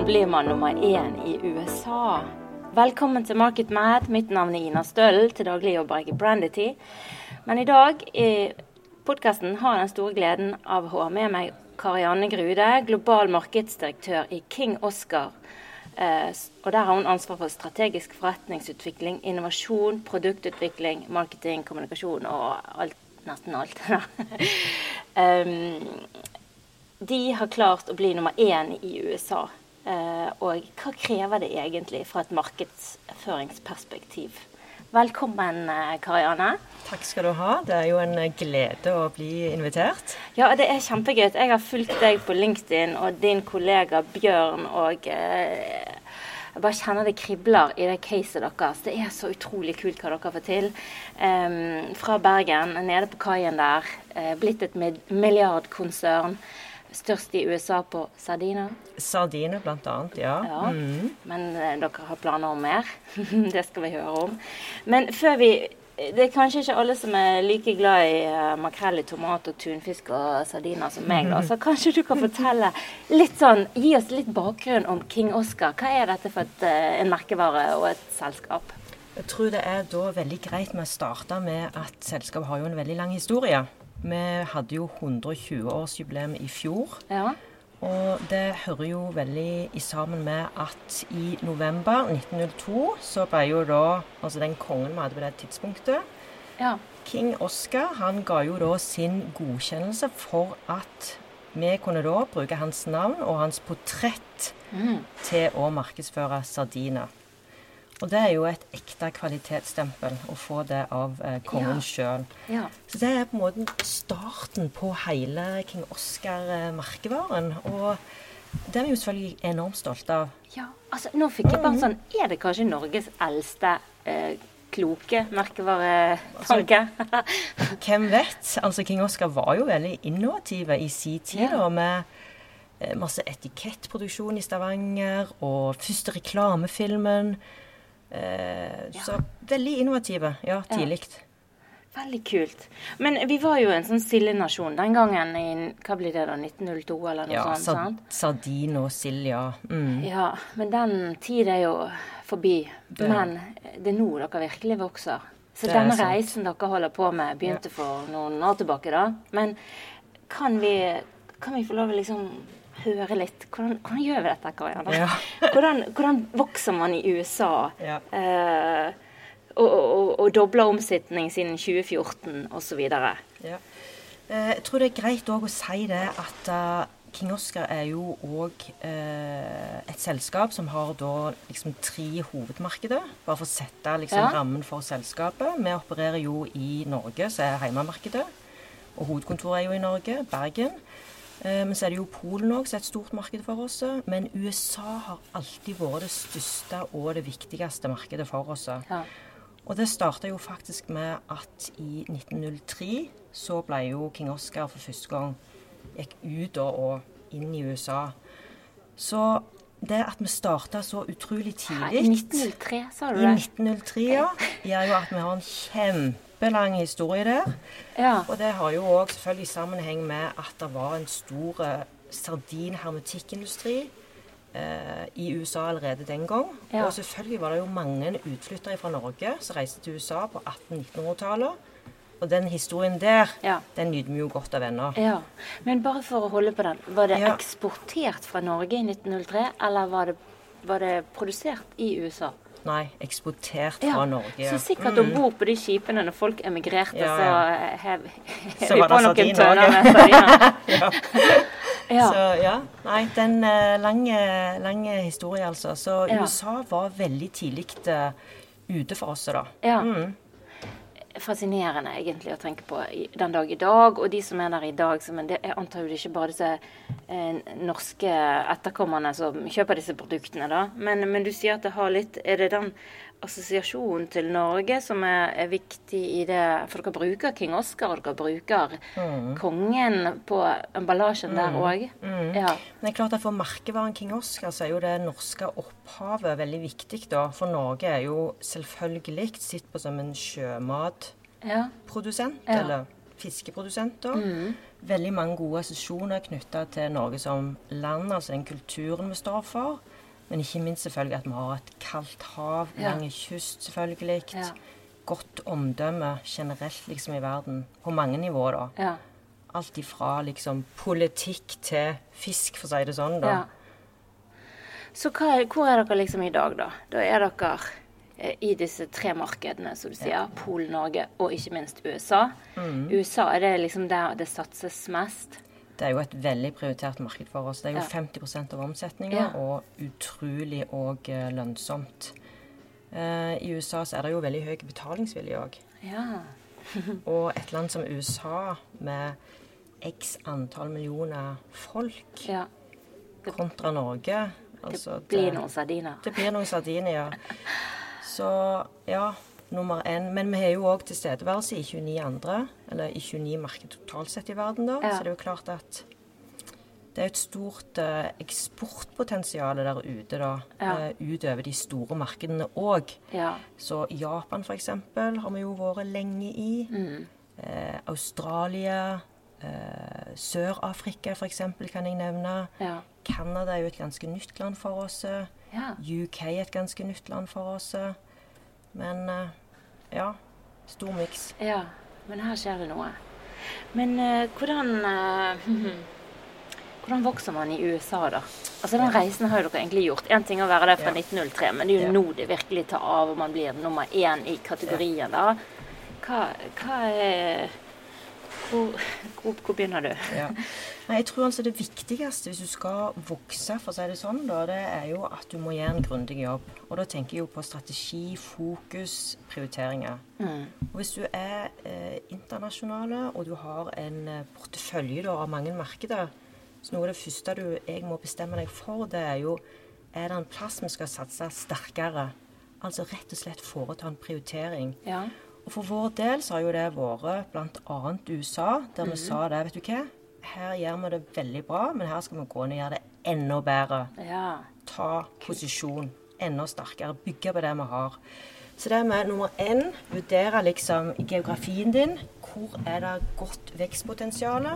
Hvordan blir man nummer én i USA? Velkommen til Market Mad. Mitt navn er Ina Stølen. Til daglig jobber jeg i Brandity. Men i dag i podkasten har jeg den store gleden av å ha med meg Karianne Grude, global markedsdirektør i King Oscar. Eh, og Der har hun ansvar for strategisk forretningsutvikling, innovasjon, produktutvikling, marketing, kommunikasjon og alt, nesten alt. de har klart å bli nummer én i USA. Eh, og hva krever det egentlig fra et markedsføringsperspektiv? Velkommen, eh, Karianne. Takk skal du ha. Det er jo en glede å bli invitert. Ja, det er kjempegøy. Jeg har fulgt deg på LinkedIn og din kollega Bjørn. og eh, jeg bare kjenner det kribler i det caset deres. Det er så utrolig kult hva dere får til. Um, fra Bergen, nede på kaien der. Blitt et milliardkonsern. Størst i USA på sardiner? Sardiner bl.a., ja. ja. Mm. Men eh, dere har planer om mer? det skal vi høre om. Men før vi Det er kanskje ikke alle som er like glad i uh, makrell i tomat og tunfisk og sardiner som meg, da. Så kanskje du kan fortelle litt sånn Gi oss litt bakgrunn om King Oscar. Hva er dette for et, uh, en merkevare og et selskap? Jeg tror det er da veldig greit med å starte med at selskapet har jo en veldig lang historie. Vi hadde jo 120-årsjubileum i fjor. Ja. Og det hører jo veldig i sammen med at i november 1902 så ble jo da Altså den kongen vi hadde på det tidspunktet, ja. King Oscar, han ga jo da sin godkjennelse for at vi kunne da bruke hans navn og hans portrett mm. til å markedsføre sardiner. Og det er jo et ekte kvalitetsstempel å få det av eh, kongen ja. sjøl. Ja. Så det er på en måte starten på hele King Oscar-merkevaren. Og det er vi jo selvfølgelig enormt stolte av. Ja, altså nå fikk jeg bare sånn Er det kanskje Norges eldste eh, kloke merkevaretanke? Altså, hvem vet? Altså King Oscar var jo veldig innovative i sin tid. Ja. med eh, masse etikettproduksjon i Stavanger, og første reklamefilmen. Eh, ja. Så veldig innovative. Ja, tidlig. Ja. Veldig kult. Men vi var jo en sånn sildenasjon den gangen i hva blir det da, 1902 eller noe ja, sånt? Ja, sant? sardin og sild, ja. Mm. Ja, men den tid er jo forbi. Det. Men det er nå dere virkelig vokser. Så denne reisen dere holder på med, begynte for noen år tilbake, da. Men kan vi, kan vi få lov å liksom høre litt. Hvordan, hvordan gjør vi dette, Karianne? Ja. hvordan, hvordan, vokser man i USA? Ja. Eh, og, og, og dobler omsetning siden 2014 osv. Ja. Eh, jeg tror det er greit å si det at uh, King Oscar er jo òg eh, et selskap som har da liksom tre hovedmarkeder. Bare for å sette liksom, ja. rammen for selskapet. Vi opererer jo i Norge, som er heimemarkedet. Og hovedkontoret er jo i Norge, Bergen. Eh, men så er det jo Polen òg, som er et stort marked for oss. Men USA har alltid vært det største og det viktigste markedet for oss. Ja. Og det starta jo faktisk med at i 1903 så ble jo King Oscar for første gang gikk ut og inn i USA. Så det at vi starta så utrolig tidlig I 1903, sa du det? I 1903, ja. Gjør jo at vi har en kjempe kjempelang historie der. Ja. Og det har jo òg selvfølgelig sammenheng med at det var en stor eh, sardinhermetikkindustri eh, i USA allerede den gang. Ja. Og selvfølgelig var det jo mange utflyttere fra Norge som reiste til USA på 1800-1900-tallet. Og den historien der, ja. den nyter vi jo godt av ennå. Ja. Men bare for å holde på den. Var det ja. eksportert fra Norge i 1903, eller var det, var det produsert i USA? Nei, eksportert fra Norge. Så sikkert mm. om bord på de skipene når folk emigrerte, så hev, hev vi på noen tønner med sardiner. ja. Så ja. Nei, den uh, lange, lange historie, altså. Så USA var veldig tidlig uh, ute for oss, da. Ja. Mm fascinerende egentlig å tenke på den dag i dag. Og de som er der i dag, som, det, jo det ikke bare disse eh, norske etterkommerne som kjøper disse produktene, da. Men, men, du sier at det har litt Er det den assosiasjonen til Norge som er, er viktig i det For dere bruker King Oscar, og dere bruker mm. kongen på emballasjen der òg. Mm. Mm. Ja. Men det er klart at for merkevaren King Oscar så er jo det norske opphavet veldig viktig, da. For Norge er jo selvfølgelig sett på som en sjømat ja. ja. eller fiskeprodusenter. Veldig mange gode assosiasjoner knytta til Norge som land, altså den kulturen vi står for. Men ikke minst selvfølgelig at vi har et kaldt hav, lang kyst selvfølgelig. Ja. Godt omdømme generelt liksom i verden. På mange nivåer, da. Ja. Alt ifra liksom politikk til fisk, for å si det sånn. da. ja. Så er- hvor er dere liksom i dag, da? Da er dere eh, i disse tre markedene, som du sier. Polen, Norge og ikke minst USA. Mm. USA, er det liksom der det satses mest? Det er jo et veldig prioritert marked for oss. Det er jo Ja. 50 av omsetninga, og utrolig og eh, lønnsomt. Eh, I USA så er det jo veldig høy betalingsvilje òg. Ja. Og et land som USA med x antall millioner folk ja. kontra Norge altså, Det blir noen sardiner. Det blir noen sardiner, ja. Så ja, nummer én. Men vi har jo òg tilstedeværelse i 29 andre, eller i 29 marked totalt sett i verden, da. Ja. Så det er jo klart at det er et stort eh, eksportpotensial der ute, da. Ja. eh, utover de store markedene òg. Ja. Så Japan, for eksempel, har vi jo vært lenge i. Mm. Eh, Australia. Eh, Sør-Afrika, for eksempel, kan jeg nevne. Ja. Canada er jo et ganske nytt land for oss. ja. UK er et ganske nytt land for oss. Men eh, ja, stor miks. Ja, men her skjer det noe. Men uh, hvordan uh, Hvordan vokser man i USA, da? Altså Den reisen har jo dere egentlig gjort. Én ting å være der fra Ja. 1903, men det er jo Ja. nå det virkelig tar av, og man blir nummer én i kategorien. da. Hva, hva er hvor, hvor, hvor begynner du? Ja. Jeg tror altså det viktigste hvis du skal vokse, for å si det sånn, da, det er jo at du må gjøre en grundig jobb. Og da tenker jeg jo på strategi, fokus, prioriteringer. Mm. Og hvis du er eh, internasjonale, og du har en eh, portefølje da, av mange markeder, så noe av det første du jeg må bestemme deg for, det er jo er det en plass vi skal satse sterkere. Altså rett og slett foreta en prioritering. Ja. Og for vår del så har jo det vært bl.a. USA, der vi sa det, vet du hva, her gjør vi det veldig bra, men her skal vi gå inn og gjøre det enda bedre. ja. Ta posisjon enda sterkere, bygge på det vi har. Så det med nummer én, vurdere liksom geografien din. Hvor er det godt vekstpotensial?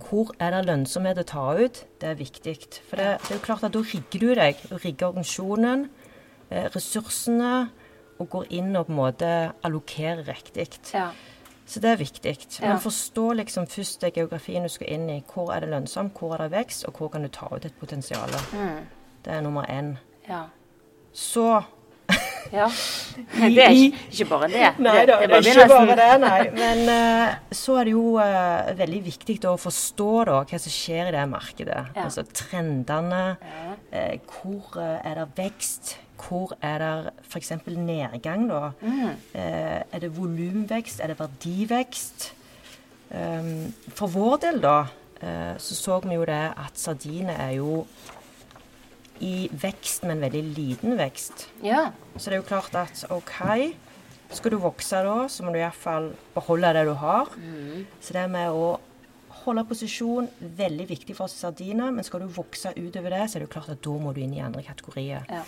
Hvor er det lønnsomhet å ta ut? Det er viktig. For det, det er jo klart at da rigger du deg. Du rigger organisasjonen, eh, ressursene, og går inn og på en måte allokerer riktig. ja. Så det er viktig. Men forstå liksom først det geografien du skal inn i. Hvor er det lønnsomt, hvor er det vekst, og hvor kan du ta ut et potensial. Mm. Det er nummer én. ja. Så ja. Det er ikke, ikke bare det. Nei da, det er ikke bare det, nei. Men uh, så er det jo uh, veldig viktig da, å forstå da, hva som skjer i det markedet. Ja. Altså trendene. Ja. Uh, hvor er det vekst? Hvor er det f.eks. nedgang, da? Mm. Eh, er det volumvekst? Er det verdivekst? Um, for vår del, da, eh, så så vi jo det at sardiner er jo i vekst, men veldig liten vekst. ja. Så det er jo klart at OK, skal du vokse da, så må du iallfall beholde det du har. Mm. Så det med å holde posisjon, veldig viktig for sardiner. Men skal du vokse utover det, så er det jo klart at da må du inn i andre kategorier. ja.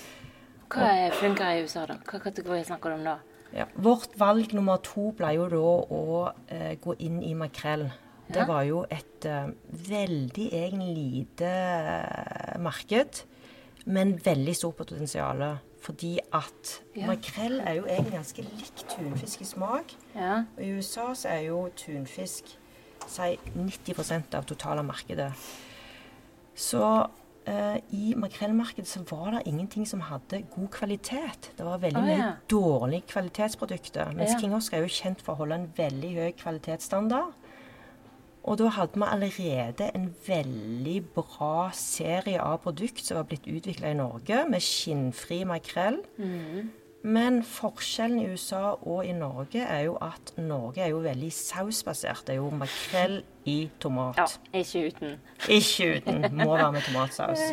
Hva er- funker i USA, da? Hva kategori snakker du om da? Ja. Vårt valg nummer to ble jo da å eh, gå inn i makrell. Det var jo et eh, veldig egentlig lite eh, marked, men veldig stort potensial. Fordi at Ja. makrell er jo egentlig ganske likt tunfisk i smak. Ja. Og i USA så er jo tunfisk si 90% av totale markedet. Så eh, i makrellmarkedet så var det ingenting som hadde god kvalitet. Det var veldig Å, mye ja. dårlige kvalitetsprodukter. Mens Ja. King Oscar er jo kjent for å holde en veldig høy kvalitetsstandard. Og da hadde vi allerede en veldig bra serie av produkt som var blitt utvikla i Norge, med skinnfri makrell. Mm. Men forskjellen i USA og i Norge er jo at Norge er jo veldig sausbasert. Det er jo makrell i tomat. ja. Ikke uten. Ikke uten. Må være med tomatsaus.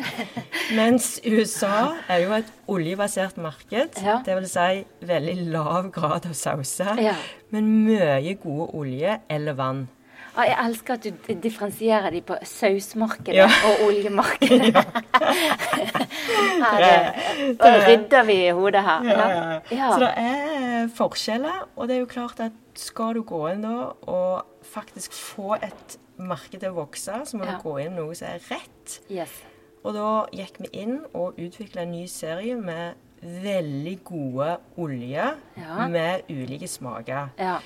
Mens USA er jo et oljebasert marked. Ja. Det vil si veldig lav grad av sauser. Ja. Men mye gode olje eller vann. Ah, jeg elsker at du differensierer de på sausmarkedet Ja. og oljemarkedet. Her Det- da rydder vi hodet her. Ja, ja, ja. Ja. Så det er forskjeller, og det er jo klart at skal du gå inn da og faktisk få et marked til å vokse, så må Ja. vi gå inn noe som er rett. Yes. Og da gikk vi inn og utvikla en ny serie med veldig gode oljer Ja. med ulike smaker. Ja.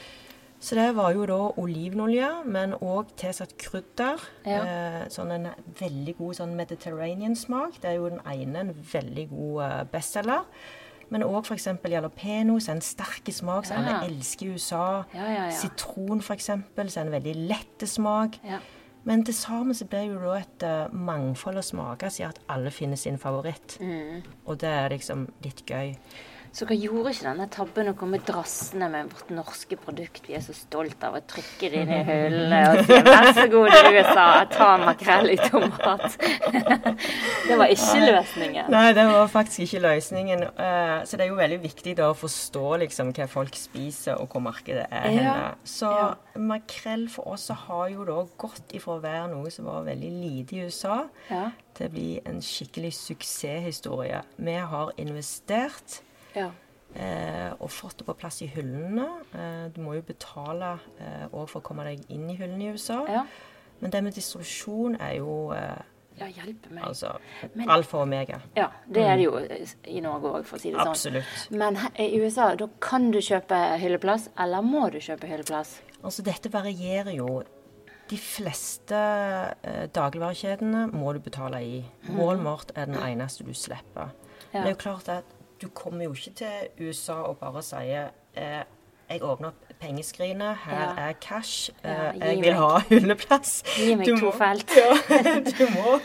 Så det var jo da olivenolje, men òg tilsatt krydder. Ja. Eh, sånn en veldig god sånn Mediterranean-smak. Det er jo den ene en veldig god eh, bestselger. Men òg f.eks. jalapeños, en sterk smak som Ja. alle elsker i USA. Ja. Sitron f.eks., så en veldig lette smak. ja. Men til sammen så blir jo da et uh, mangfold av smaker som gjør at alle finner sin favoritt. Mm. Og det er liksom litt gøy. Så dere gjorde ikke denne tabben å komme drassende med vårt norske produkt. Vi er så stolt av å trykke det inn i hyllene og si 'vær så god i USA, ta makrell i tomat'. det var ikke løsningen. Nei, det var faktisk ikke løsningen. Eh, så det er jo veldig viktig da å forstå liksom hva folk spiser, og hvor markedet er Ja. henne. Så Ja. makrell for oss har jo da gått ifra å være noe som var veldig lite i USA, Ja. til å bli en skikkelig suksesshistorie. Vi har investert. Ja. Eh, og fått det på plass i hyllene. Eh, du må jo betale òg for å komme deg inn i hyllene i USA. ja. Men det med distribusjon er jo eh, Ja, hjelpe meg. altså Men- alfa og omega. Ja, det er det jo i Norge òg, for å si det sånn. Absolutt. Men he- i USA, da kan du kjøpe hylleplass, eller må du kjøpe hylleplass? Altså dette varierer jo. De fleste eh, dagligvarekjedene må du betale i. Walmart er den eneste du slipper. Ja. Men det er jo klart at du kommer jo ikke til USA og bare sier eh, jeg åpner opp pengeskrinet, her Ja. er cash, eh, Ja, jeg jeg meg- vil ha hundeplass. Gi meg Du to felt. Ja, du må,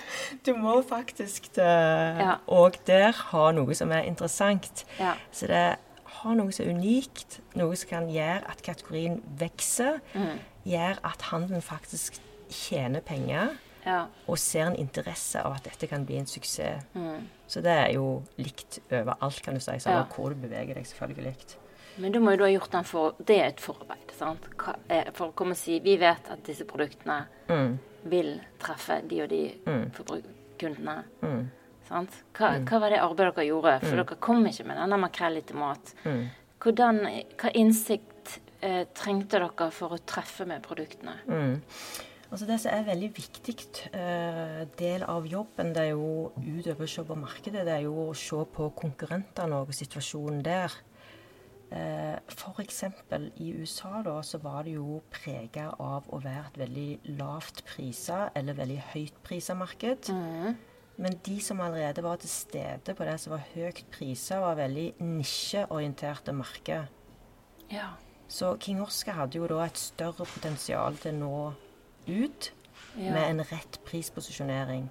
du må faktisk Ja. òg der ha noe som er interessant. Ja. Så det har noe som er unikt, noe som kan gjøre at kategorien vokser, Mm. gjør at handelen faktisk tjener penger Ja. og ser en interesse av at dette kan bli en suksess. Mm. Så det er jo likt overalt, kan du si. Samme Ja. hvor du beveger deg, selvfølgelig. Men da må jo du ha gjort den for Det er et forarbeid, sant? For å komme og si Vi vet at disse produktene Mm, vil treffe de og de Mm. kundene. mm, Sant? Hva, hva var det arbeidet dere gjorde? For dere kom ikke med denne makrell i tomat. mm. Hvordan, hva innsikt eh, trengte dere for å treffe med produktene? Mm. Altså Det som er veldig viktig eh, del av jobben, det er jo utover markedet, det er jo å se på konkurrentene og situasjonen der. Eh, F.eks. i USA da, så var det jo prega av å være et veldig lavt prisa eller veldig høyt prisa marked. Mm. Men de som allerede var til stede på det som var høyt prisa, var veldig nisjeorienterte marked. Ja. Så King Oscar hadde jo da et større potensial til å nå ut ja. med en rett prisposisjonering.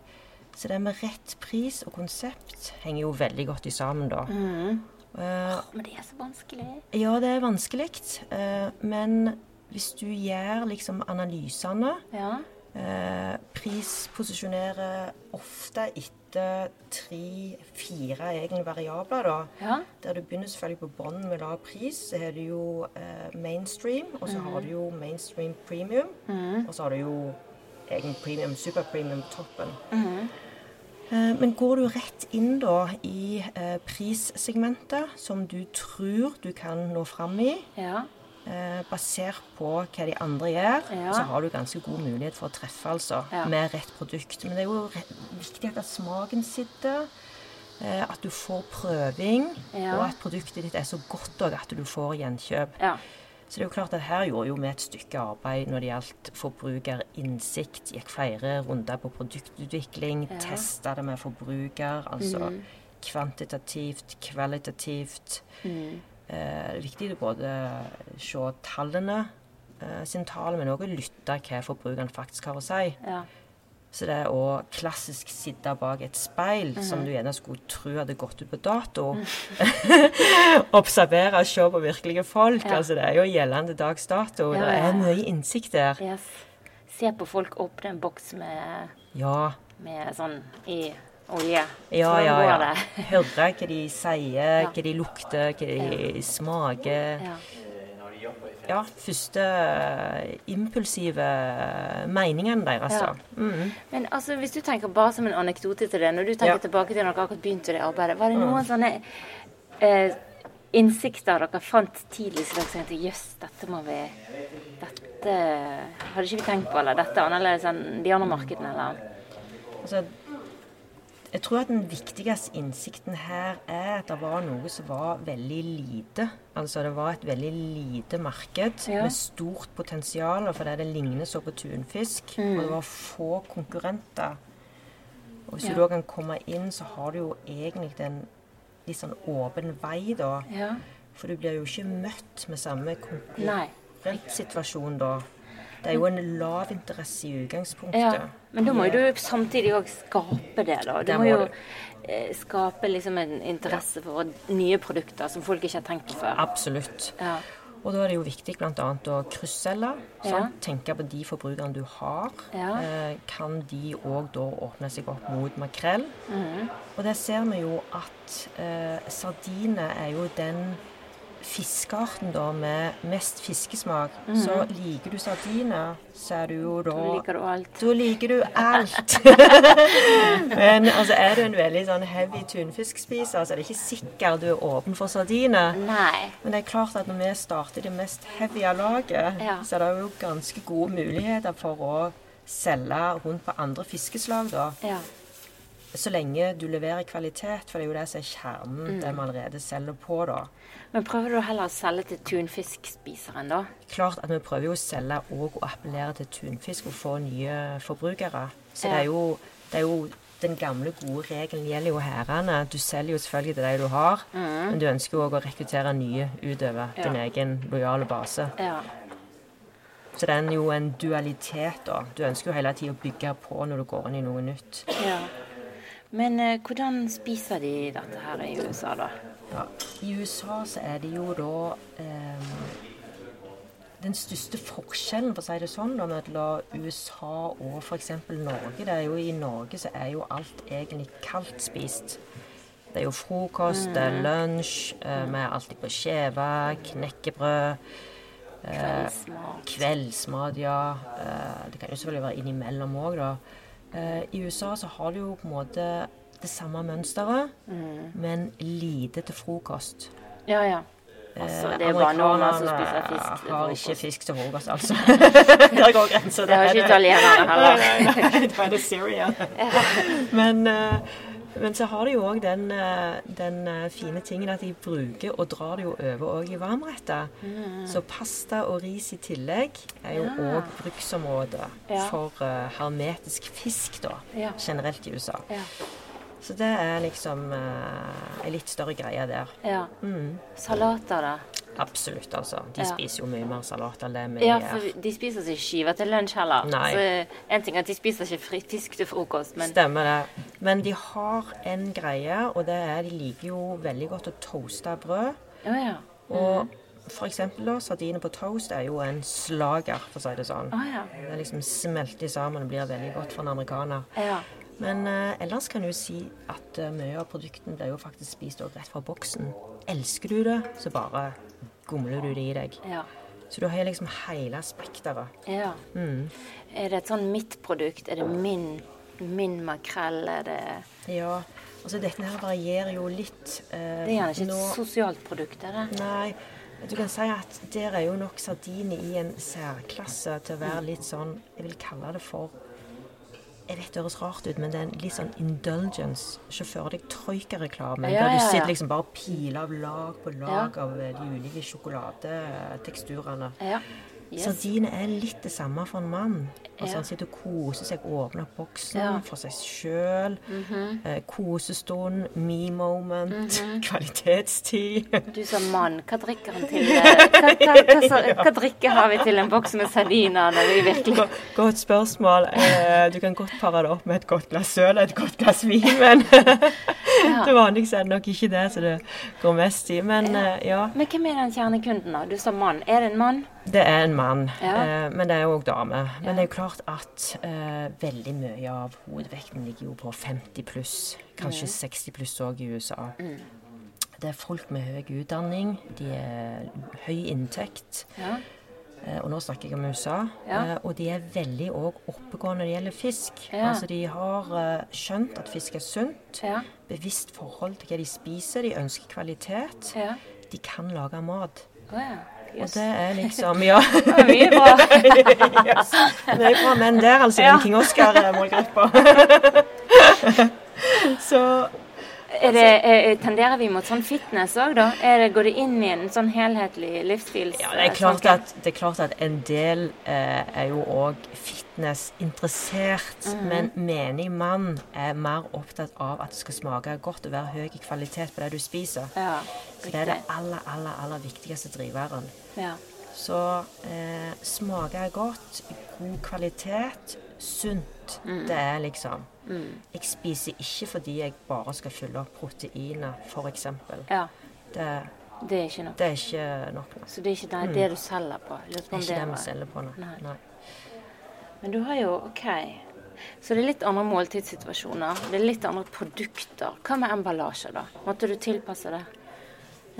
Så det med rett pris og konsept henger jo veldig godt i sammen, da. Mm. Eh, Men det er så vanskelig. ja, det er vanskelig, Uh, men hvis du gjør liksom analysene Ja. Eh, Prisposisjonerer ofte etter tre-fire egne variabler, da. Ja. Der du begynner selvfølgelig på bånn med lav pris, så har du jo eh, mainstream, og så har du jo mainstream premium, Mm. og så har du jo egen premium, superpremium på toppen. Mm. Eh, men går du rett inn da i eh, prissegmentet som du tror du kan nå fram i, Ja. Eh, basert på hva de andre gjør, Ja. så har du ganske god mulighet for å treffe, altså, Ja. med rett produkt. Men det er jo viktig at smaken sitter, eh, at du får prøving, Ja. og at produktet ditt er så godt òg at du får gjenkjøp. ja. Så det er jo klart at her gjorde jo vi et stykke arbeid når det gjaldt forbrukerinnsikt. Gikk flere runder på produktutvikling, Ja. testa det med forbruker. Altså Mm. kvantitativt, kvalitativt. Mm. Eh, viktig å både se tallene eh, sin tale, men òg lytte hva forbrukeren faktisk har å si. ja. Så det å klassisk sitte bak et speil, Mhm. som du gjerne skulle tro hadde gått ut på dato. Observere og se på virkelige folk. Ja. Altså, det er jo gjeldende dags dato. Ja, det er mye innsikt der. Yes. Se på folk åpne en boks med, Ja. med sånn i olje. Ja, ja, ja. Høre hva de sier, hva de lukter, hva de smaker. Ja. Første eh, impulsive meningene deres. Ja. Mm. Men altså, hvis du tenker bare som en anekdote til det, når du tenker tilbake til når dere akkurat begynte det arbeidet, var det noen sånne eh, innsikter dere fant tidlig så dere tenkte jøss, dette må vi Dette hadde ikke vi tenkt på, eller dette er annerledes enn de andre markedene, eller? Altså, jeg tror at den viktigste innsikten her er at det var noe som var veldig lite. Altså det var et veldig lite marked Ja. med stort potensial og fordi det ligner så på tunfisk. Mm. Og det var få konkurrenter. Og hvis Ja. du da kan komme inn, så har du jo egentlig en litt sånn åpen vei, da. Ja. For du blir jo ikke møtt med samme konkurrentsituasjon da. Det er jo en lav interesse i utgangspunktet. Men da må jo du samtidig òg skape det, da. Du Det må må jo du. eh, skape liksom en interesse for nye produkter som folk ikke har tenkt før. Absolutt. Ja. Og da er det jo viktig bl.a. å krysselge. Ja. Sånn. Tenke på de forbrukerne du har. Ja. Eh, kan de òg da åpne seg opp mot makrell? Mm. Og der ser vi jo at eh, sardiner er jo den fiskearten da med mest fiskesmak. Så liker du sardiner, så er du jo da. Da liker du alt. Da liker du alt. Men altså, er du en veldig sånn heavy tunfiskspiser, så er det ikke sikkert du er åpen for sardiner. Nei. Men det er klart at når vi starter det mest heavy av laget, Ja. så er det jo ganske gode muligheter for å selge rundt på andre fiskeslag, da. Ja. Så lenge du leverer kvalitet, for det er jo det som er kjernen, Mm. det vi allerede selger på, da. Men prøver du heller å selge til tunfiskspiseren, da? Klart at vi prøver jo å selge og å appellere til tunfisk og få nye forbrukere. Så Ja. det er jo, det er jo den gamle, gode regelen gjelder jo hærene. Du selger jo selvfølgelig til de du har, men du ønsker jo òg å rekruttere nye utover Ja. din egen lojale base. Ja. Så det er jo en dualitet, da. Du ønsker jo hele tida å bygge på når du går inn i noe nytt. ja. Men eh, hvordan spiser de dette her i USA, da? Ja. I USA så er det jo da eh, Den største forskjellen, for å si det sånn, da, mellom USA og f.eks. Norge, det er jo i Norge så er jo alt egentlig kaldt spist. Det er jo frokost, det er lunsj, eh, vi er alltid på skjeve, knekkebrød. Eh, Kveldsmat. Kveldsmat, ja. Eh, det kan jo selvfølgelig være innimellom òg, da. Eh, I USA så har du jo på en måte det samme mønsteret, men lite til frokost. Ja, ja. Altså, Eh, det er bare nordmenn som spiser fisk har ikke fisk til frokost, altså. Der går grensa. Det har ikke italienerne heller. Nei, nei, da er det Syria. Men, eh, men så har de jo òg den, eh, den eh, fine tingen at de bruker og drar det jo over i varmretter. Mm. Så pasta og ris i tillegg er jo òg bruksområde Ja. for eh, hermetisk fisk, da. Ja. Generelt i USA. Ja. Så det er liksom uh, ei litt større greie der. ja. Mm. Salater, da? Absolutt, altså. De Ja. spiser jo mye mer salat enn det vi Ja, gjør. for de spiser ikke skiver til lunsj heller. Nei. Så en ting er at de spiser ikke fri- fisk til frokost, men Stemmer det. Men de har en greie, og det er de liker jo veldig godt å toaste brød. Å ja. Og for eksempel da, sardiner på toast er jo en slager, for å si det sånn. Å ja. Det liksom smelter sammen og blir veldig godt for en amerikaner. Ja. Men eh, ellers kan du si at eh, mye av produktene blir jo faktisk spist rett fra boksen. Elsker du det, så bare gomler du det i deg. Ja. Så du har liksom hele spekteret. ja. Mm. Er det et sånn mitt produkt? Er det min, min makrell? Er det Ja, altså dette her varierer jo litt. eh, Det er gjerne ikke nå- et sosialt produkt, er det? Nei, du kan si at der er jo nok sardiner i en særklasse til å være litt sånn Jeg vil kalle det for Jeg vet det høres rart ut, men det er en litt sånn indulgence. sjåfør deg troika-reklame. Ja, der du sitter liksom bare og piler av lag på lag Ja. av eh, de ulike sjokoladeteksturene. Ja. Yes. Sardiner er litt det samme for en mann. Altså Ja. Han sitter og koser seg, åpner opp boksen Ja. For seg sjøl. eh, kosestund, me moment, kvalitetstid. Du som mann, hva drikker han til? eh, Hva, hva, hva, hva, hva drikke har vi til en boks med sardiner når vi virkelig Go- Godt spørsmål. Eh, du kan godt pare det opp med et godt glass øl og et godt glass vin, men til vanlig er det nok ikke det som det går mest i. Men eh, ja, Men hvem er den kjernekunden, da? Du sa mann. Er det en mann? det er en mann. Ja. Eh, men det er òg dame. Men Ja. det er jo klart at eh, veldig mye av hovedvekten ligger jo på 50 pluss, kanskje 60 pluss òg i USA. Det er folk med høy utdanning, de er høy inntekt. Ja. Eh, Og nå snakker jeg om USA. Ja. eh, Og de er veldig òg oppegående når det gjelder fisk. Ja. Altså De har eh, skjønt at fisk er sunt. Ja. Bevisst forhold til hva de spiser. De ønsker kvalitet. Ja. de kan lage mat. Å ja. Og det er liksom Ja. Det er mye bra. yes. Mye bra menn der, altså. Ja. King Oscar-målgruppa. Så Er det, er, tenderer vi mot sånn fitness òg, da? Er det, går det inn i en sånn helhetlig livsstils... Ja, det er klart at, det er klart at en del eh, er jo òg fitnessinteressert. Mhm. Men menig mann er mer opptatt av at det skal smake godt og være høy kvalitet på det du spiser. Ja, det er det aller, aller, aller viktigste driveren. Ja. Så eh, smaker godt, god kvalitet, sunt. Det er liksom Mm. Jeg spiser ikke fordi jeg bare skal fylle opp proteiner, f.eks. ja. Det, Det er ikke nok. det er ikke nok. nå. Så det er ikke det, det du selger på? Det er ikke det vi selger på nå. Nei. Nei. Men du har jo OK. Så det er litt andre måltidssituasjoner. Det er litt andre produkter. Hva med emballasje, da? Måtte du tilpasse det?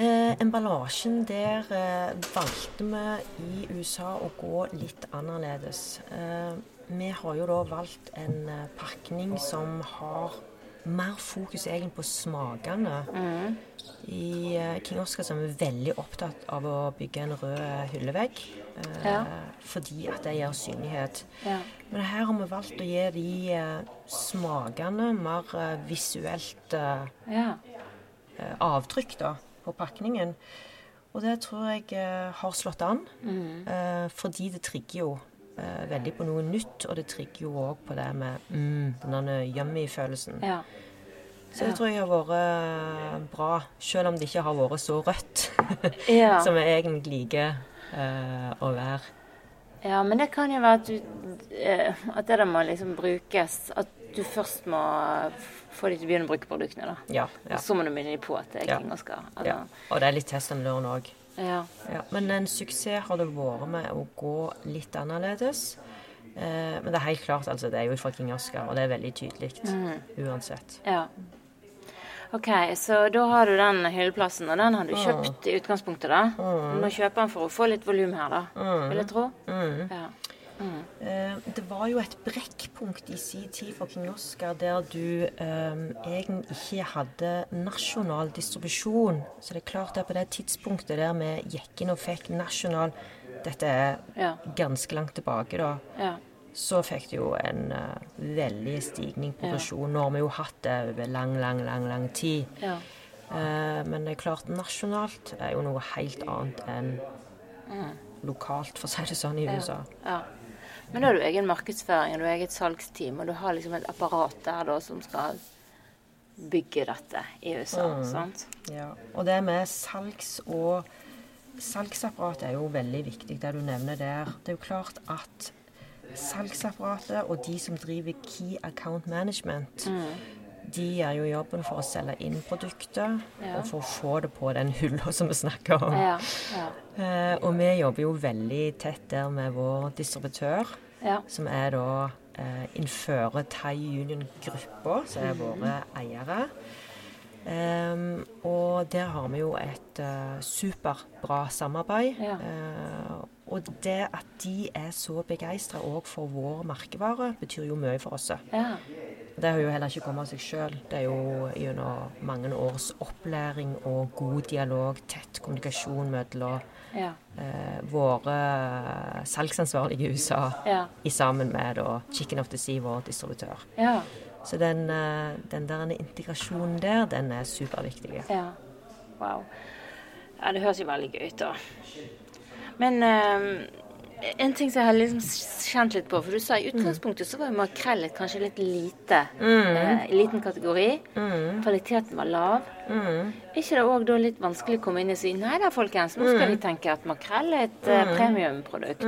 Eh, emballasjen der eh, valgte vi i USA å gå litt annerledes. Eh, vi har jo da valgt en eh, pakning som har mer fokus egentlig på smakene. Mm. I eh, King Oscar så er vi veldig opptatt av å bygge en rød hyllevegg. Eh, Ja. Fordi at det gir synlighet. Ja. Men her har vi valgt å gi de eh, smakene mer eh, visuelt ja. avtrykk da, på pakningen. Og det tror jeg har slått an, Mm. fordi det trigger jo eh, veldig på noe nytt. Og det trigger jo òg på det med mm, den yummy-følelsen. ja. Så det tror jeg har vært eh, bra, selv om det ikke har vært så rødt ja. som jeg egentlig liker eh, å være. Ja, men det kan jo være at, du, eh, at det der må liksom brukes At du først må få de til å begynne å bruke produktene, da. Ja, ja, Og så må du minne dem på at det er Ja. King Oscar. ja. Og det er litt test and learn òg. Ja. Ja, men en suksess har det vært med å gå litt annerledes. Eh, men det er helt klart, altså, det er jo fra King Oscar, og det er veldig tydelig uansett. ja. OK, så da har du den hylleplassen, og den har du kjøpt i utgangspunktet, da. Du må kjøpe den for å få litt volum her, da. Vil jeg tro. Mm. Ja. Eh, det var jo et brekkpunkt i sin tid for King Oscar der du eh, egentlig ikke hadde nasjonal distribusjon. Så det er klart at på det tidspunktet der vi gikk inn og fikk nasjonal Dette er Ja. ganske langt tilbake, da. ja. Så fikk det jo en uh, veldig stigning på progresjon. Nå har vi jo hatt det over lang, lang, lang, lang tid. ja. Uh, men det er klart, nasjonalt er jo noe helt annet enn lokalt, for å si det sånn, i USA. ja. Men da har du egen markedsføring, og du har eget salgsteam, og du har liksom et apparat der da som skal bygge dette i USA. sant? Ja. Og det med salgs og Salgsapparatet er jo veldig viktig, det du nevner der. Det er jo klart at salgsapparatet og de som driver Key Account Management, de gjør jo jobben for å selge inn produktet Ja. og for å få det på den hylla som vi snakker om. Ja. Ja. Eh, og vi jobber jo veldig tett der med vår distributør, ja. som er da eh, innfører Thai Union-gruppa, som er våre eiere. Um, og der har vi jo et uh, superbra samarbeid. Ja. Eh, og det at de er så begeistra òg for vår merkevare, betyr jo mye for oss. ja. Det har jo heller ikke kommet av seg sjøl. Det er jo gjennom mange års opplæring og god dialog, tett kommunikasjon mellom ja. eh, våre salgsansvarlige i USA ja. i sammen med da, Chicken of the Sea, vår distributør. ja. Så den, eh, den der integrasjonen der, den er superviktig. Ja. Wow. Ja, det høres jo veldig gøy ut, da. Men eh, en ting som jeg har liksom kjent litt på, for du sa i utgangspunktet så var jo makrell kanskje litt lite. Eh, liten kategori. Kvaliteten var lav. Mm. Er ikke det òg da litt vanskelig å komme inn og si nei da, folkens, nå skal vi tenke at makrell er et uh, premiumprodukt.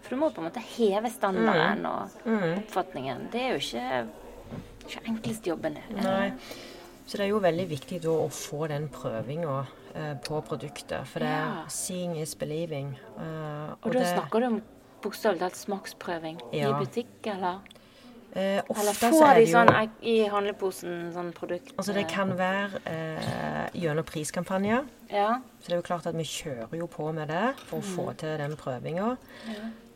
For du må på en måte heve standarden og oppfatningen. Det er jo ikke, ikke enklest jobben. Nei. Så det er jo veldig viktig da å få den prøvinga eh, på produktet. For det er Ja. 'seeing is believing'. Eh, Og da det- snakker du om bokstavelig talt smaksprøving Ja. i butikk, eller? eh, Eller får de jo sånn i handleposen sånn produkt? Altså det kan være eh, gjennom priskampanjer. Ja. Så det er jo klart at vi kjører jo på med det for å Mm. få til den prøvinga.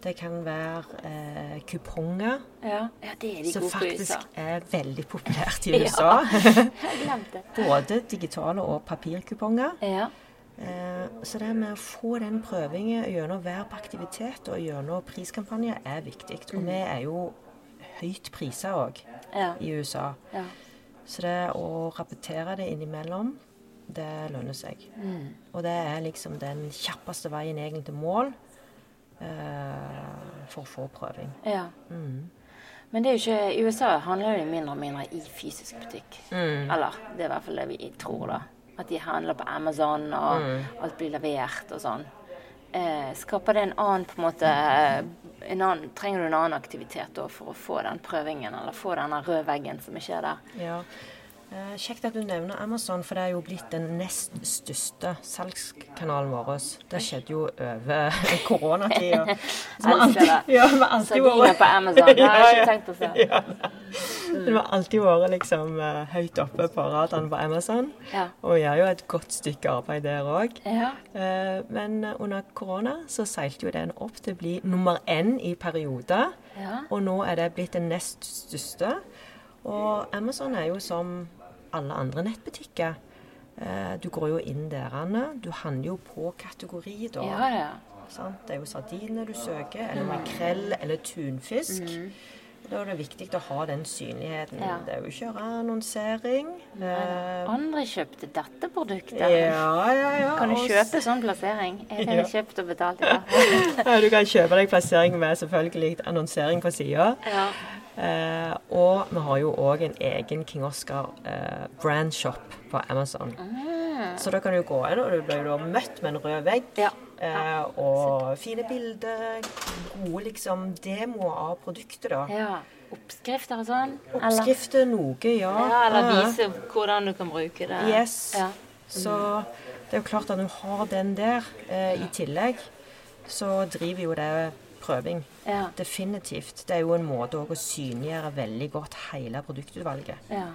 Det kan være eh, kuponger, ja. Ja, er som faktisk er veldig populært i. USA. Jeg glemte det. Både digitale og papirkuponger. Ja. Eh, så det med å få den prøvingen gjennom hver på aktivitet og gjennom priskampanjer er viktig. Og vi er jo høyt priser òg Ja. i USA. ja. Så det å rapportere det innimellom, det lønner seg. Og det er liksom den kjappeste veien egentlig til mål for å få prøving. ja. Mm. Men det er jo ikke, i USA handler det mindre og mindre i fysisk butikk. Mm. Eller det er i hvert fall det vi tror, da. At de handler på Amazon, og Mm. alt blir levert og sånn. Eh, skaper det en annen på en måte en annen, Trenger du en annen aktivitet da for å få den prøvingen, eller få denne røde veggen som ikke er der? Ja. Eh, Kjekt at du nevner Amazon, for det er jo blitt den nest største salgskanalen vår. Det skjedde jo over koronatida. Så vi har alltid vært på Amazon, det har jeg ikke tenkt på før. ja. Det har alltid vært liksom eh, høyt oppe på radaren på Amazon. Ja. Og vi gjør jo et godt stykke arbeid der òg. Ja. Men under korona så seilte jo den opp til å bli nummer én i perioder. ja. Og nå er det blitt den nest største. Og Amazon er jo som alle andre nettbutikker. Eh, Du går jo inn der. Du handler jo på kategori, da. Ja, ja. Sant? Det er jo sardiner du søker, eller makrell eller tunfisk. Da er det viktig å ha den synligheten. Ja. Det er jo ikke annonsering. Eh, Andre kjøpte dette produktet. ja, ja, ja. Kan du kjøpe sånn plassering? Jeg Ja. kjøpt og betalt i dag. Ja, du kan kjøpe deg plassering med selvfølgelig annonsering på sida. Ja. Eh, og vi har jo òg en egen King Oscar eh, brandshop på Amazon. Mm. Så da kan du gå inn, og du blir jo møtt med en rød vegg. Ja. Eh, og fine bilder, gode liksom demoer av produktet, da. ja. Oppskrifter og sånn? Oppskrifter, noe, ja. ja, eller vise hvordan du kan bruke det. Yes. Ja. Så det er jo klart at du har den der eh, i tillegg, så driver jo det prøving. Ja. Definitivt. Det er jo en måte å synliggjøre veldig godt hele produktutvalget. ja.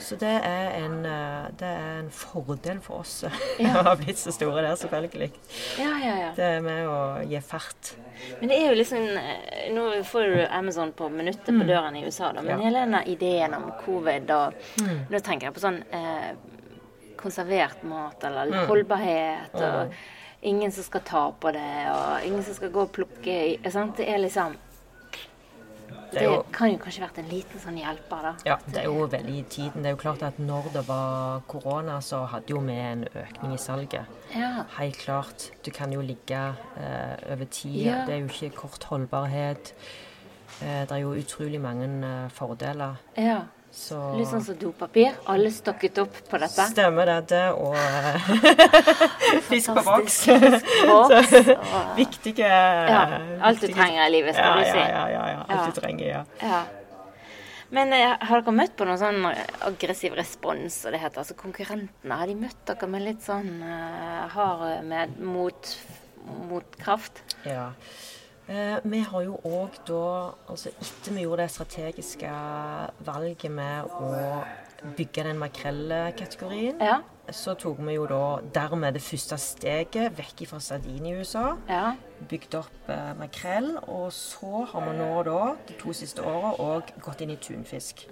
Så det er en, eh, det er en fordel for oss Ja. å ha blitt så store der, selvfølgelig. Ja, ja, ja. Det er med å gi fart. Men det er jo liksom eh, Nå får du Amazon på minuttet på døren i USA, da, men Ja. hele denne ideen om covid og Nå tenker jeg på sånn eh, konservert mat eller holdbarhet og ingen som skal ta på det, og ingen som skal gå og plukke sant? Det er liksom Det Det er kan jo kanskje vært en liten sånn hjelper, da. Ja, det er jo veldig i tiden. Det er jo klart at når det var korona, så hadde jo vi en økning i salget. Ja. Helt klart. Du kan jo ligge eh, over tid. Ja. Det er jo ikke kort holdbarhet. Eh, det er jo utrolig mange eh, fordeler. ja. Så Litt sånn som dopapir. Alle stokket opp på dette. Stemmer det. det og fisk på boks. Viktige Ja, alt du trenger i livet, skal ja, du si. Ja, ja, ja. ja. Alt du trenger, ja. Ja. Men eh, har dere møtt på noen sånn aggressiv respons, som det heter altså konkurrentene? Har de møtt dere med litt sånn uh, hard med mot, Ja. Eh, vi har jo òg da, altså etter vi gjorde det strategiske valget med å bygge den makrellkategorien, Ja. så tok vi jo da dermed det første steget vekk fra sardin i USA. Ja. Bygd opp eh, makrell, og så har vi nå da de to siste åra òg gått inn i tunfisk.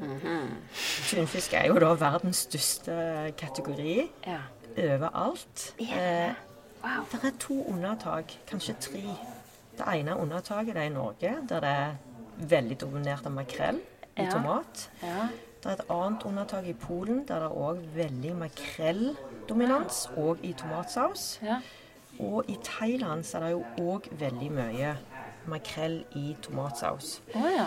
Tunfisk er jo da verdens største kategori ja. overalt. Er? Eh, Wow. det er to unntak, kanskje tre. Det ene unntaket er i Norge, der det er veldig dominert av makrell i Ja. tomat. Ja. Det er et annet unntak i Polen, der det er òg veldig makrelldominans, òg i tomatsaus. ja. Og i Thailand så er det jo òg veldig mye makrell i tomatsaus. Oh, ja.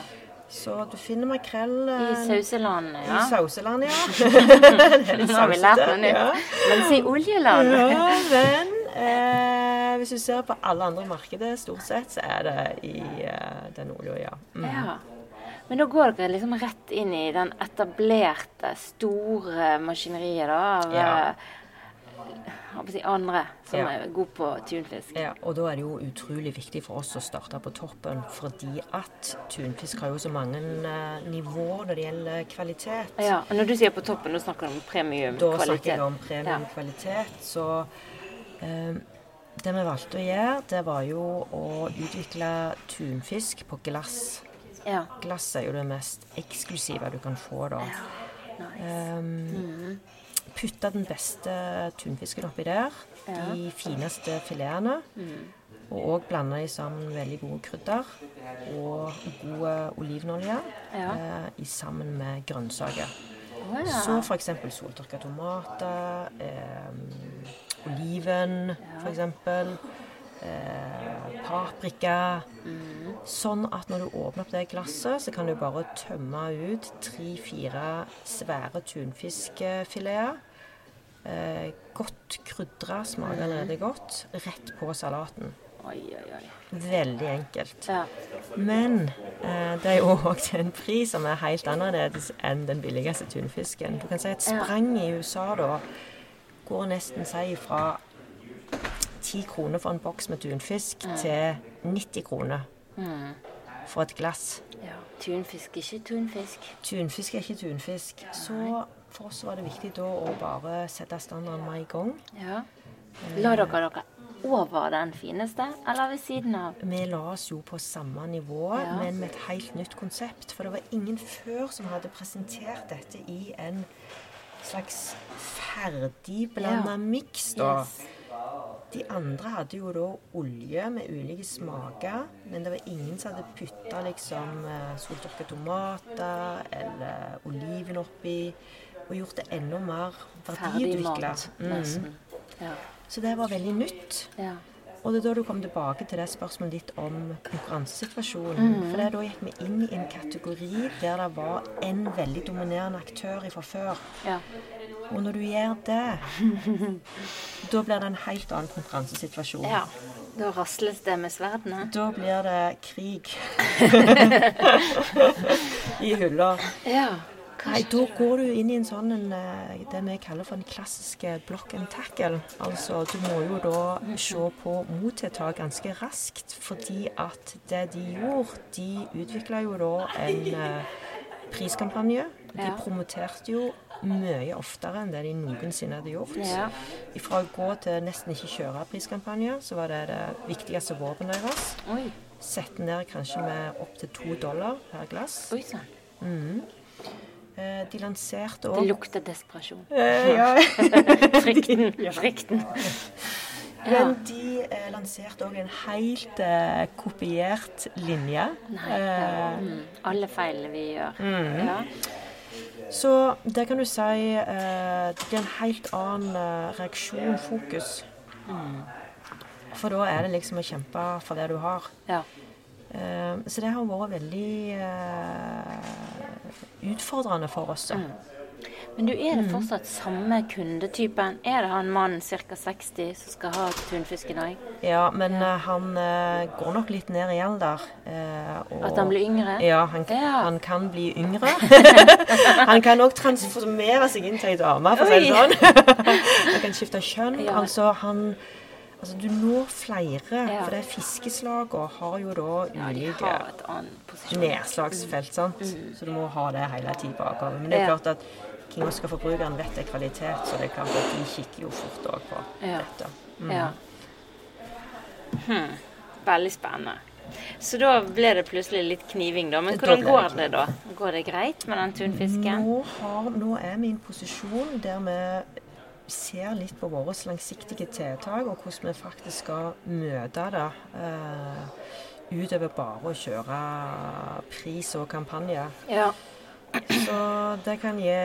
Så du finner makrell I sauseland, sauselandet, i ja. sauseland, ja. det er litt sausete, ja. Men si oljeland. Ja, men eh, hvis du ser på alle andre markeder, stort sett, så er det i eh, den olja, ja. Mm. Ja. Men da går dere liksom rett inn i den etablerte, store maskineriet da, av Ja. eh, si andre som Ja. er gode på tunfisk. Ja, og da er det jo utrolig viktig for oss å starte på toppen, fordi at tunfisk har jo så mange eh, nivåer når det gjelder kvalitet. Ja, og Når du sier på toppen, da snakker du om premiumkvalitet? Da snakker jeg om premiumkvalitet. Så eh, det vi valgte å gjøre, det var jo å utvikle tunfisk på glass. Ja. Glass er jo det mest eksklusive du kan få, da. Nice. Um, putte den beste tunfisken oppi der. Ja. De fineste filetene. Og òg blande de sammen veldig gode krydder og god olivenolje Ja. eh, sammen med grønnsaker. Oh, ja. Så f.eks. soltørka tomater, eh, oliven f.eks. Eh, paprika. Sånn at når du åpner opp det glasset, så kan du bare tømme ut tre-fire svære tunfiskfileter. Eh, godt krydra, smaker allerede godt. Rett på salaten. Oi, oi, oi. Veldig enkelt. Ja. Men eh, det er jo òg en pris som er helt annerledes enn den billigste tunfisken. Du kan si at sprang spranget i USA da går nesten si fra 10 kroner for en boks med tunfisk til 90 kroner Mm. for et glass. ja. Tunfisk, ikke tunfisk. Tunfisk er ikke tunfisk. Så for oss var det viktig da å bare sette standarden med i gang. Ja. La dere dere over den fineste, eller ved siden av? Vi la oss jo på samme nivå, Ja. men med et helt nytt konsept. For det var ingen før som hadde presentert dette i en slags ferdigblanda Ja. miks. da. Yes. De andre hadde jo da olje med ulike smaker, men det var ingen som hadde putta liksom eh, soltørka tomater eller oliven oppi. Og gjort det enda mer verdiutvikla. Mm. Ja. Så det var veldig nytt. ja. Og det er da du kom tilbake til det spørsmålet ditt om konkurransesituasjonen. Mm. For det da gikk vi inn i en kategori der det var en veldig dominerende aktør fra før. ja. Og når du gjør det, da blir det en helt annen konkurransesituasjon. Ja. Da rasles det med sverdene. Da blir det krig i hylla. Ja. Nei, da går du inn i en sånn en, eh, det vi kaller for en klassiske block and tackle. Altså, du må jo da se på mottiltak ganske raskt, fordi at det de gjorde, de utvikla jo da en eh, priskampanje. De promoterte jo mye oftere enn det de noensinne hadde gjort. Ja. Fra å gå til nesten ikke kjøre priskampanje, så var det det viktigste våpenet deres. Oi. Sette ned kanskje med opptil to dollar per glass. Oi sann. Eh, De lanserte Det lukter desperasjon. Eh, ja. Frykten. Frykten. Ja. Men de eh, lanserte òg en helt eh, kopiert linje. Nei. Eh, Mm. Alle feilene vi gjør. Mm. Ja. så det kan du si eh, Det blir en helt annen eh, reaksjon, fokus. Mm. For da er det liksom å kjempe for det du har. ja. Eh, så det har vært veldig eh, utfordrende for oss. Mm. Men du, er det fortsatt samme kundetypen? Er det han mannen ca. 60 som skal ha tunfisk i dag? Ja, men ja. han uh, går nok litt ned i alder. Uh, og- At han blir yngre? Ja, han, Ja. han kan bli yngre. han kan òg transformere seg inn til ei dame, for å si det sånn. han kan skifte kjønn. Ja. Altså, han Altså, du når flere, Ja. for det fiskeslagene har jo da ulike posisjon. nedslagsfelt, sant. Så du må ha det hele tida bakover. Men det er Mm. Ja. klart at King Oscar-forbrukeren vet det er kvalitet, så det er klart at de kikker jo fort òg på Ja. dette. Mm. Ja. Hmm. Veldig spennende. Så da ble det plutselig litt kniving, da. Men hvordan går det, da? Går det greit med den tunfisken? Nå, har, nå er min posisjon der vi ser litt på våre langsiktige tiltak, og hvordan vi faktisk skal møte det. Eh, utover bare å kjøre pris og kampanje. Ja. Så det kan gi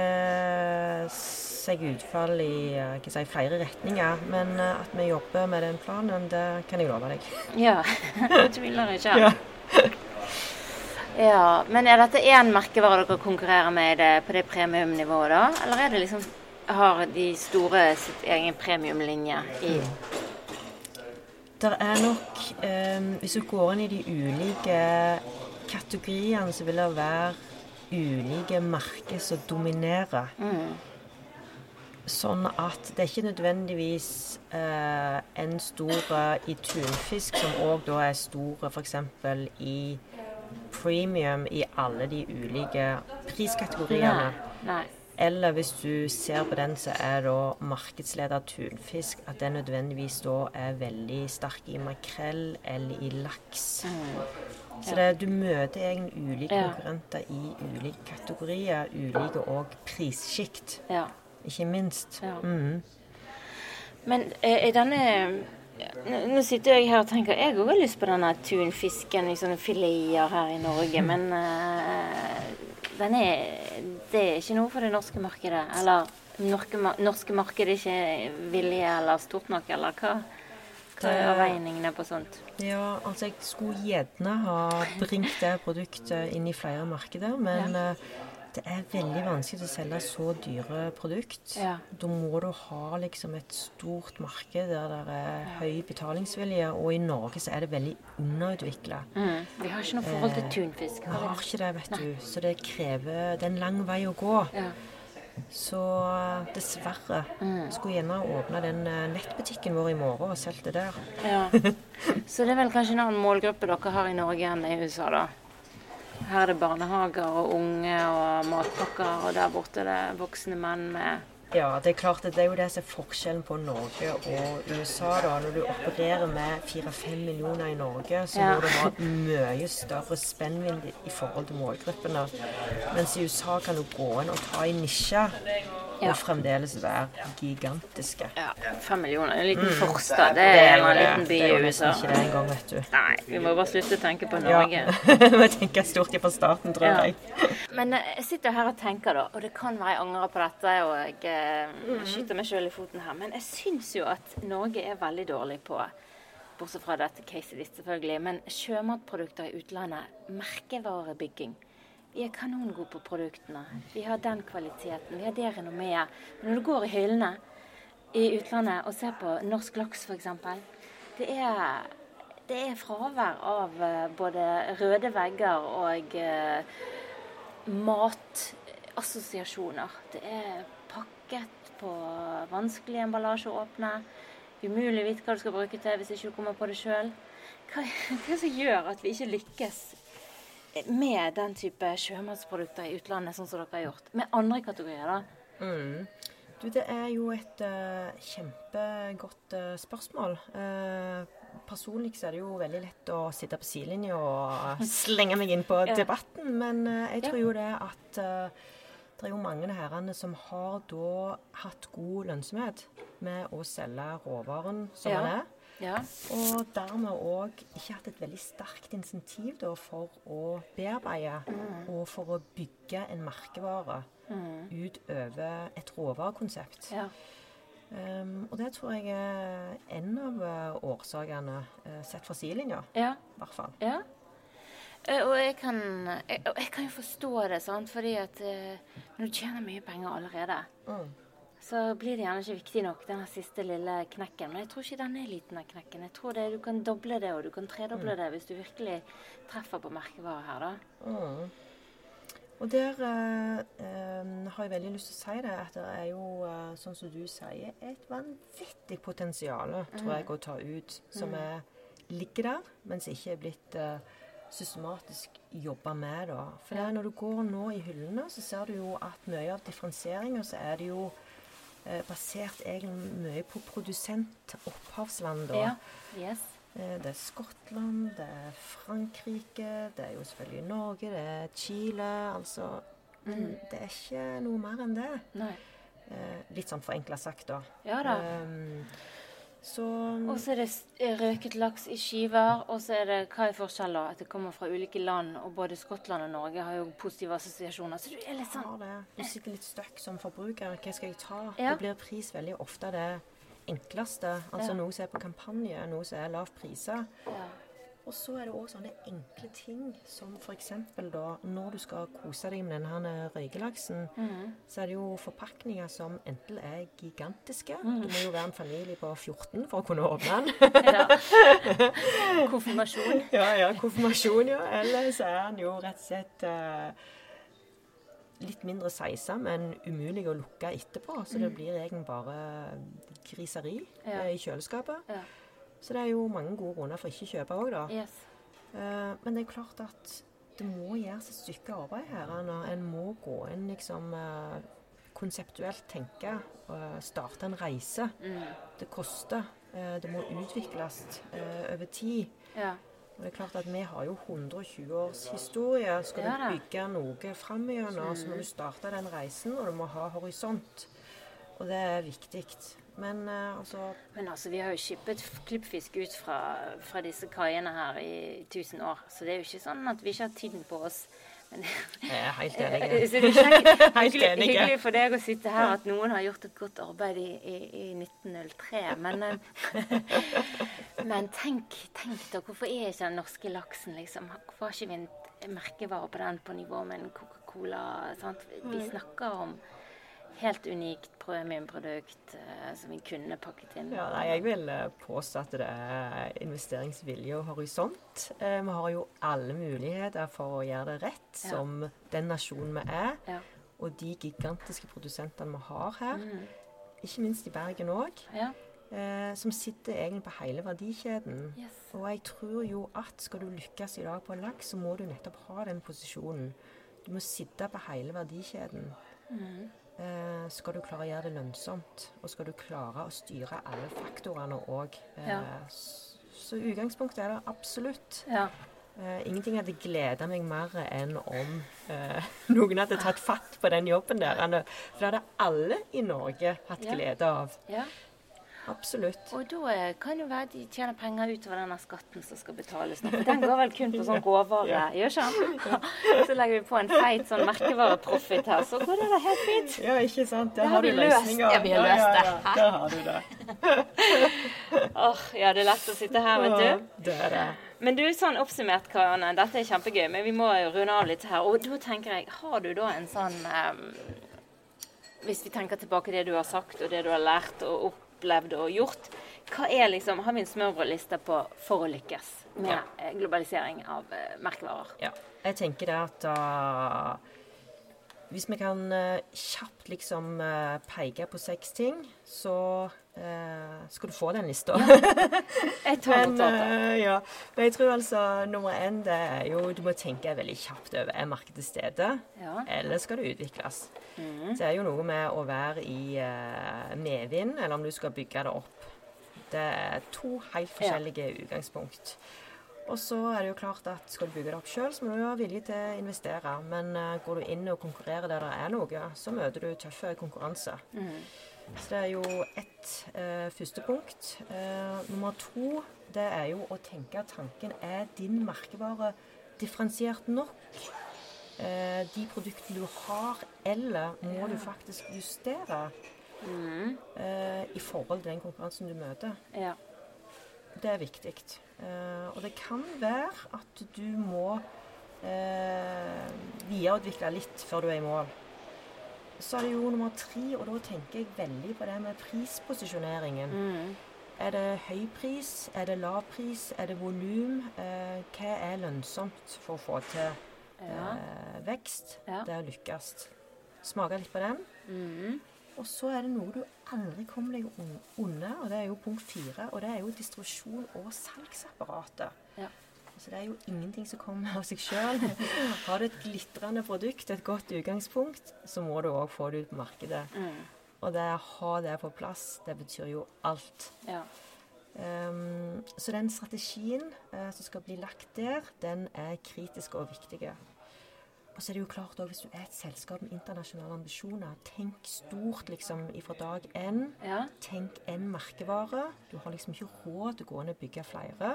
seg utfall i eh, si, flere retninger. Men eh, at vi jobber med den planen, det kan jeg love deg. Ja. det tviler ikke. Ja. Ja, Men er dette én merkevare dere konkurrerer med på det premiumnivået, da? Eller er det liksom har de store sitt egen premiumlinje i Det er nok um, Hvis du går inn i de ulike kategoriene, så vil det være ulike merker som dominerer. mm. Sånn at det er ikke nødvendigvis eh, en stor eh, i tunfisk, som òg da er stor f.eks. i premium i alle de ulike priskategoriene. Nei. Nei. Eller hvis du ser på den så er da markedsleder tunfisk, at den nødvendigvis da er veldig sterk i makrell eller i laks. Så det, du møter egentlig ulike Ja. konkurrenter i ulike kategorier, ulike og prissjikt Ja. ikke minst. Ja. Mm. Men i er denne nå, nå sitter jeg her og tenker jeg òg har lyst på denne tunfisken i sånne fileter her i Norge, men uh, den er, det er ikke noe for det norske markedet? Eller norske, norske markedet er ikke villige eller stort nok, eller hva? Hva er Det- avveiningene på sånt? Ja, altså jeg skulle gjerne ha bringt det produktet inn i flere markeder, men eh, det er veldig vanskelig å selge så dyre produkt. Ja. Da må du ha liksom et stort marked der det er høy betalingsvilje, og i Norge så er det veldig underutvikla. Mm. Vi har ikke noe forhold til tunfisk. Vi har ikke det, vet du, så det krever Det er en lang vei å gå. Ja. Så dessverre. dessverre. Skulle gjerne åpna den eh, nettbutikken vår i morgen og solgt det der. Ja. Så det er vel kanskje en annen målgruppe dere har i Norge enn i USA, da? Her er det barnehager og unge og matpakker, og der borte er det voksne menn med Ja, det er klart at det er jo det som er forskjellen på Norge og USA. da. Når du opererer med 4-5 millioner i Norge, så Ja. må du ha mye større spennvidde i- i forhold til målgruppene. Mens i USA kan du gå inn og ta i nisjer Ja. og fremdeles være gigantiske. ja, fem millioner. En liten forstad. Det er en liten by liten by Det er i USA. ikke det engang, vet du. Nei, vi må bare slutte å tenke på Ja. Norge. Vi tenker stort fra starten, tror Ja. jeg. Men eh, jeg sitter her og tenker, da, og det kan være jeg angrer på dette, og jeg eh, skyter meg sjøl i foten her, men jeg syns jo at Norge er veldig dårlig på Bortsett fra dette caset ditt, selvfølgelig. Men sjømatprodukter i utlandet, merkevarebygging. Vi er kanongode på produktene. Vi har den kvaliteten, vi har det renommeet. Men når du går i hyllene i utlandet og ser på norsk laks, f.eks., det er det er fravær av eh, både røde vegger og eh, matassosiasjoner. Det er pakket på vanskelig emballasje å åpne. Umulig å vite hva du skal bruke til hvis ikke du kommer på det sjøl. Hva hva som gjør at vi ikke lykkes med den type sjømatsprodukter i utlandet, sånn som dere har gjort? Med andre kategorier, da. Mm. Du, det er jo et uh, kjempegodt uh, spørsmål. Uh, personlig så er det jo veldig lett å sitte på sidelinja og slenge meg inn på Ja. debatten, men jeg tror jo det at det er jo mange herrene som har da hatt god lønnsomhet med å selge råvaren som Ja. den er. Ja. Og dermed òg ikke hatt et veldig sterkt insentiv da, for å bearbeide og for å bygge en merkevare utover et råvarekonsept. ja. Um, og det tror jeg er en av eh, årsakene, eh, sett fra sidelinja ja. i hvert fall. Ja. Eh, Og jeg kan, jeg, jeg kan jo forstå det, sant? fordi at eh, når du tjener mye penger allerede, Mm. så blir det gjerne ikke viktig nok, den siste lille knekken. Men jeg tror ikke den er liten, den knekken. Jeg tror det, du kan doble det, og du kan tredoble det hvis du virkelig treffer på merkevarer her, da. Mm. Og der eh, eh, har jeg veldig lyst til å si det, at det er jo, eh, sånn som du sier, et vanvittig potensial, tror jeg, å ta ut, som er, ligger der, men som ikke er blitt eh, systematisk jobbe med. Da. For er når du går nå i hyllene, så ser du jo at mye av differensieringa så er det jo eh, basert egentlig mye på produsentopphavsland. da. Ja. Yes. Eh, Det er Skottland, det er Frankrike, det er jo selvfølgelig Norge, det er Chile. Altså mm. det er ikke noe mer enn det. Nei. Eh, litt sånn forenkla sagt, da. Ja da. Så Og så er det røket laks i skiver, og så er det hva er forskjellen? At det kommer fra ulike land, og både Skottland og Norge har jo positive assosiasjoner. Så du er litt sånn ja, det. Du sitter litt støkk som forbruker. Hva skal jeg ta? Ja. Det blir pris veldig ofte det enkleste. Altså Ja. noe som er på kampanje, noe som er lav priser. ja. Og så er det òg sånne enkle ting som f.eks. da når du skal kose deg med denne røykelaksen, mm. så er det jo forpakninger som enten er gigantiske mm. Du må jo være en familie på 14 for å kunne åpne den. ja. Konfirmasjon. ja, ja, konfirmasjon, ja. Eller så er den jo rett og slett uh, litt mindre seisa, men umulig å lukke etterpå. Så det blir egentlig bare griseri Ja. eh, i kjøleskapet. Ja. Så det er jo mange gode grunner for ikke å kjøpe òg, da. Yes. Uh, men det er klart at det må gjøres et stykke arbeid her. Når en må gå inn liksom uh, konseptuelt tenke og starte en reise. Mm. Det koster. Det må utvikles over tid. Ja. Og det er klart at Vi har jo 120 års historie. Skal Ja du bygge noe framover, mm. så må du starte den reisen, og du må ha horisont. Og det er viktig. Men uh, altså Men altså, vi har jo skippet klippfisk ut fra, fra disse kaiene her i 1000 år, så det er jo ikke sånn at vi ikke har tiden på oss. Men, jeg er helt enig. Så det er kjekt, hyggelig, hyggelig, for deg å sitte her at noen har gjort et godt arbeid i, i, i 1903. Men, men tenk, tenk da, hvorfor er ikke den norske laksen liksom Hvorfor har ikke vi en merkevare på den på nivå med en Coca-Cola? Vi snakker om helt unikt premiumprodukt uh, som vi kunne pakket inn? Ja, nei, jeg vil uh, påstå at det er investeringsvilje og horisont. Eh, vi har jo alle muligheter for å gjøre det rett ja. som den nasjonen vi er. Ja. Og de gigantiske produsentene vi har her, mm. ikke minst i Bergen òg. Ja. som sitter egentlig på hele verdikjeden. Yes. Og jeg tror jo at skal du lykkes i dag på laks, så må du nettopp ha den posisjonen. Du må sitte på hele verdikjeden. Mm eh, skal du klare å gjøre det lønnsomt, og skal du klare å styre alle faktorene òg. Eh, ja. Så utgangspunktet er det absolutt. Ja. Eh, ingenting hadde gleda meg mer enn om eh, noen hadde tatt fatt på den jobben der. For det hadde alle i Norge hatt glede av. Ja. Absolutt. Og da kan jo være de tjener penger utover denne skatten som skal betales nå. For den går vel kun på sånn råvare, ja. gjør ikke den? Så legger vi på en feit sånn merkevareprofitt her, så går det da helt fint. Ja, ikke sant. Der har, har du løsninger. Ja, vi har løst det. Ja, ja, Der har du det. Åh, oh, ja, det er lett å sitte her, vet du. Det er det. Men du, sånn oppsummert, Karianne, dette er kjempegøy, men vi må jo runde av litt her. Og da tenker jeg, har du da en sånn um, Hvis vi tenker tilbake det du har sagt, og det du har lært, og opp opplevd og gjort. Hva er liksom, Har vi en smørbrødliste på for å lykkes med ja. Eh, globalisering av uh, merkevarer? Ja. Jeg tenker det at uh, hvis vi kan uh, kjapt liksom uh, peke på seks ting, så uh, skal du få den lista. Ja. Jeg tar notater. ja. Men jeg tror altså nummer én det er jo Du må tenke veldig kjapt over er markedet til stede, ja. eller skal det utvikles. Mm. Det er jo noe med å være i medvind, eller om du skal bygge det opp. Det er to helt forskjellige ja. utgangspunkt. Og så er det jo klart at skal du bygge det opp sjøl, så må du være villig til å investere. Men uh, går du inn og konkurrerer der det er noe, så møter du tøffe konkurranse. Mm. Så det er jo ett uh, første punkt. Uh, nummer to det er jo å tenke at tanken er din merkevare differensiert nok? de produktene du har, eller må ja. du faktisk justere mm. i forhold til den konkurransen du møter? Ja. Det er viktig. Uh, og det kan være at du må uh, videreutvikle litt før du er i mål. Så er det jo nummer tre, og da tenker jeg veldig på det med prisposisjoneringen. Mm. Er det høy pris? Er det lav pris? Er det volum? Uh, hva er lønnsomt for å få til ja. vekst? Ja. Det å lykkes. Smake litt på den. Mm. Og så er det noe du aldri kommer deg unna, og det er jo punkt fire. Og det er jo distribusjon og salgsapparatet. Ja. Altså det er jo ingenting som kommer av seg sjøl. Har du et glitrende produkt, et godt utgangspunkt, så må du òg få det ut på markedet. Mm. Og det å ha det på plass, det betyr jo alt. Ja. Um, så den strategien uh, som skal bli lagt der, den er kritisk og viktig. Og så er det jo klart også, hvis du er et selskap med internasjonale ambisjoner, tenk stort liksom fra dag én. Ja. Tenk én merkevare. Du har liksom ikke råd til å gå inn og bygge flere.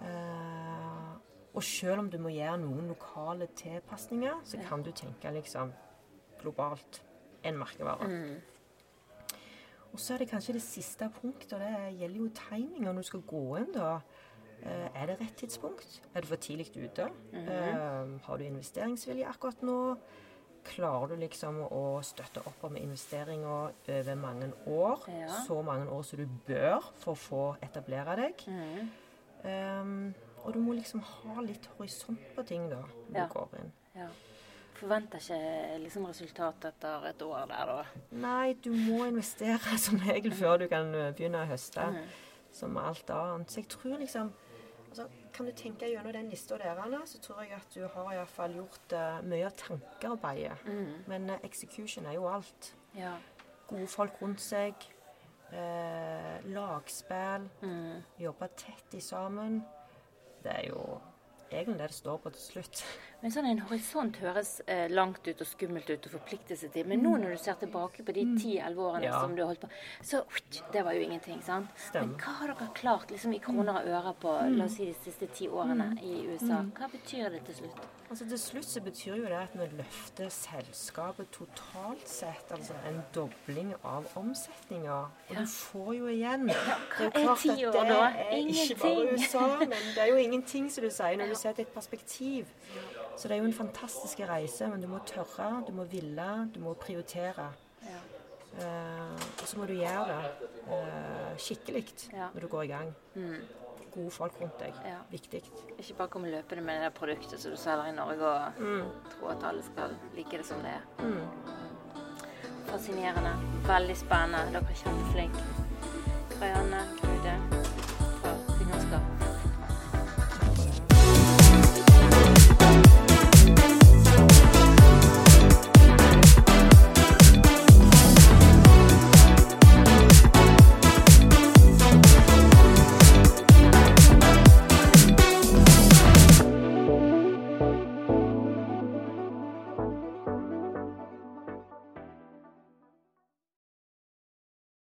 Uh, og selv om du må gjøre noen lokale tilpasninger, så ja. kan du tenke liksom globalt. En merkevare. Mm. Og så er det kanskje det siste punktet, og det gjelder jo timing når du skal gå inn. da. Eh, er det rett tidspunkt? Er du for tidlig ute? Mm -hmm. Har du investeringsvilje akkurat nå? Klarer du liksom å støtte opp om investeringer over mange år? Ja. Så mange år som du bør for å få etablere deg. Mm. Um, og du må liksom ha litt horisont på ting da, når ja. du går inn. Ja. Forventer ikke liksom resultat etter et år der, da? Nei, du må investere som regel før du kan begynne å høste. Mm. Som alt annet. Så jeg tror liksom Altså, kan du tenke gjennom den lista der, Anna, så tror jeg at du har i hvert fall gjort uh, mye av tankearbeidet. Mm. Men uh, execution er jo alt. Ja. Gode folk rundt seg. Uh, lagspill. Mm. Jobbe tett i sammen. Det er jo egentlig det det står på til slutt. Men sånn En horisont høres eh, langt ut og skummelt ut å forplikte seg til. Men nå når du ser tilbake på de 10-11 årene Ja. som du har holdt på, så det var jo ingenting. sant? Stemmer. Men hva har dere klart liksom i kroner og øre på la oss si, de siste ti årene i USA? Hva betyr det til slutt? Altså Til slutt så betyr jo det at vi løfter selskapet totalt sett. Altså en dobling av omsetninga. Og du får jo igjen. hva Det er klart ti år da? er Ikke bare USA, men det er jo ingenting, som du sier, når du setter et perspektiv. Så det er jo en fantastisk reise, men du må tørre, du må ville, du må prioritere. Ja. Uh, og så må du gjøre det uh, skikkelig Ja. når du går i gang. Gode folk rundt deg. Ja. Viktig. Ikke bare komme løpende med det der produktet som du selger i Norge og tro at alle skal like det som det er. Fascinerende. Veldig spennende. Dere er kjempeflinke. Karianne, Trude,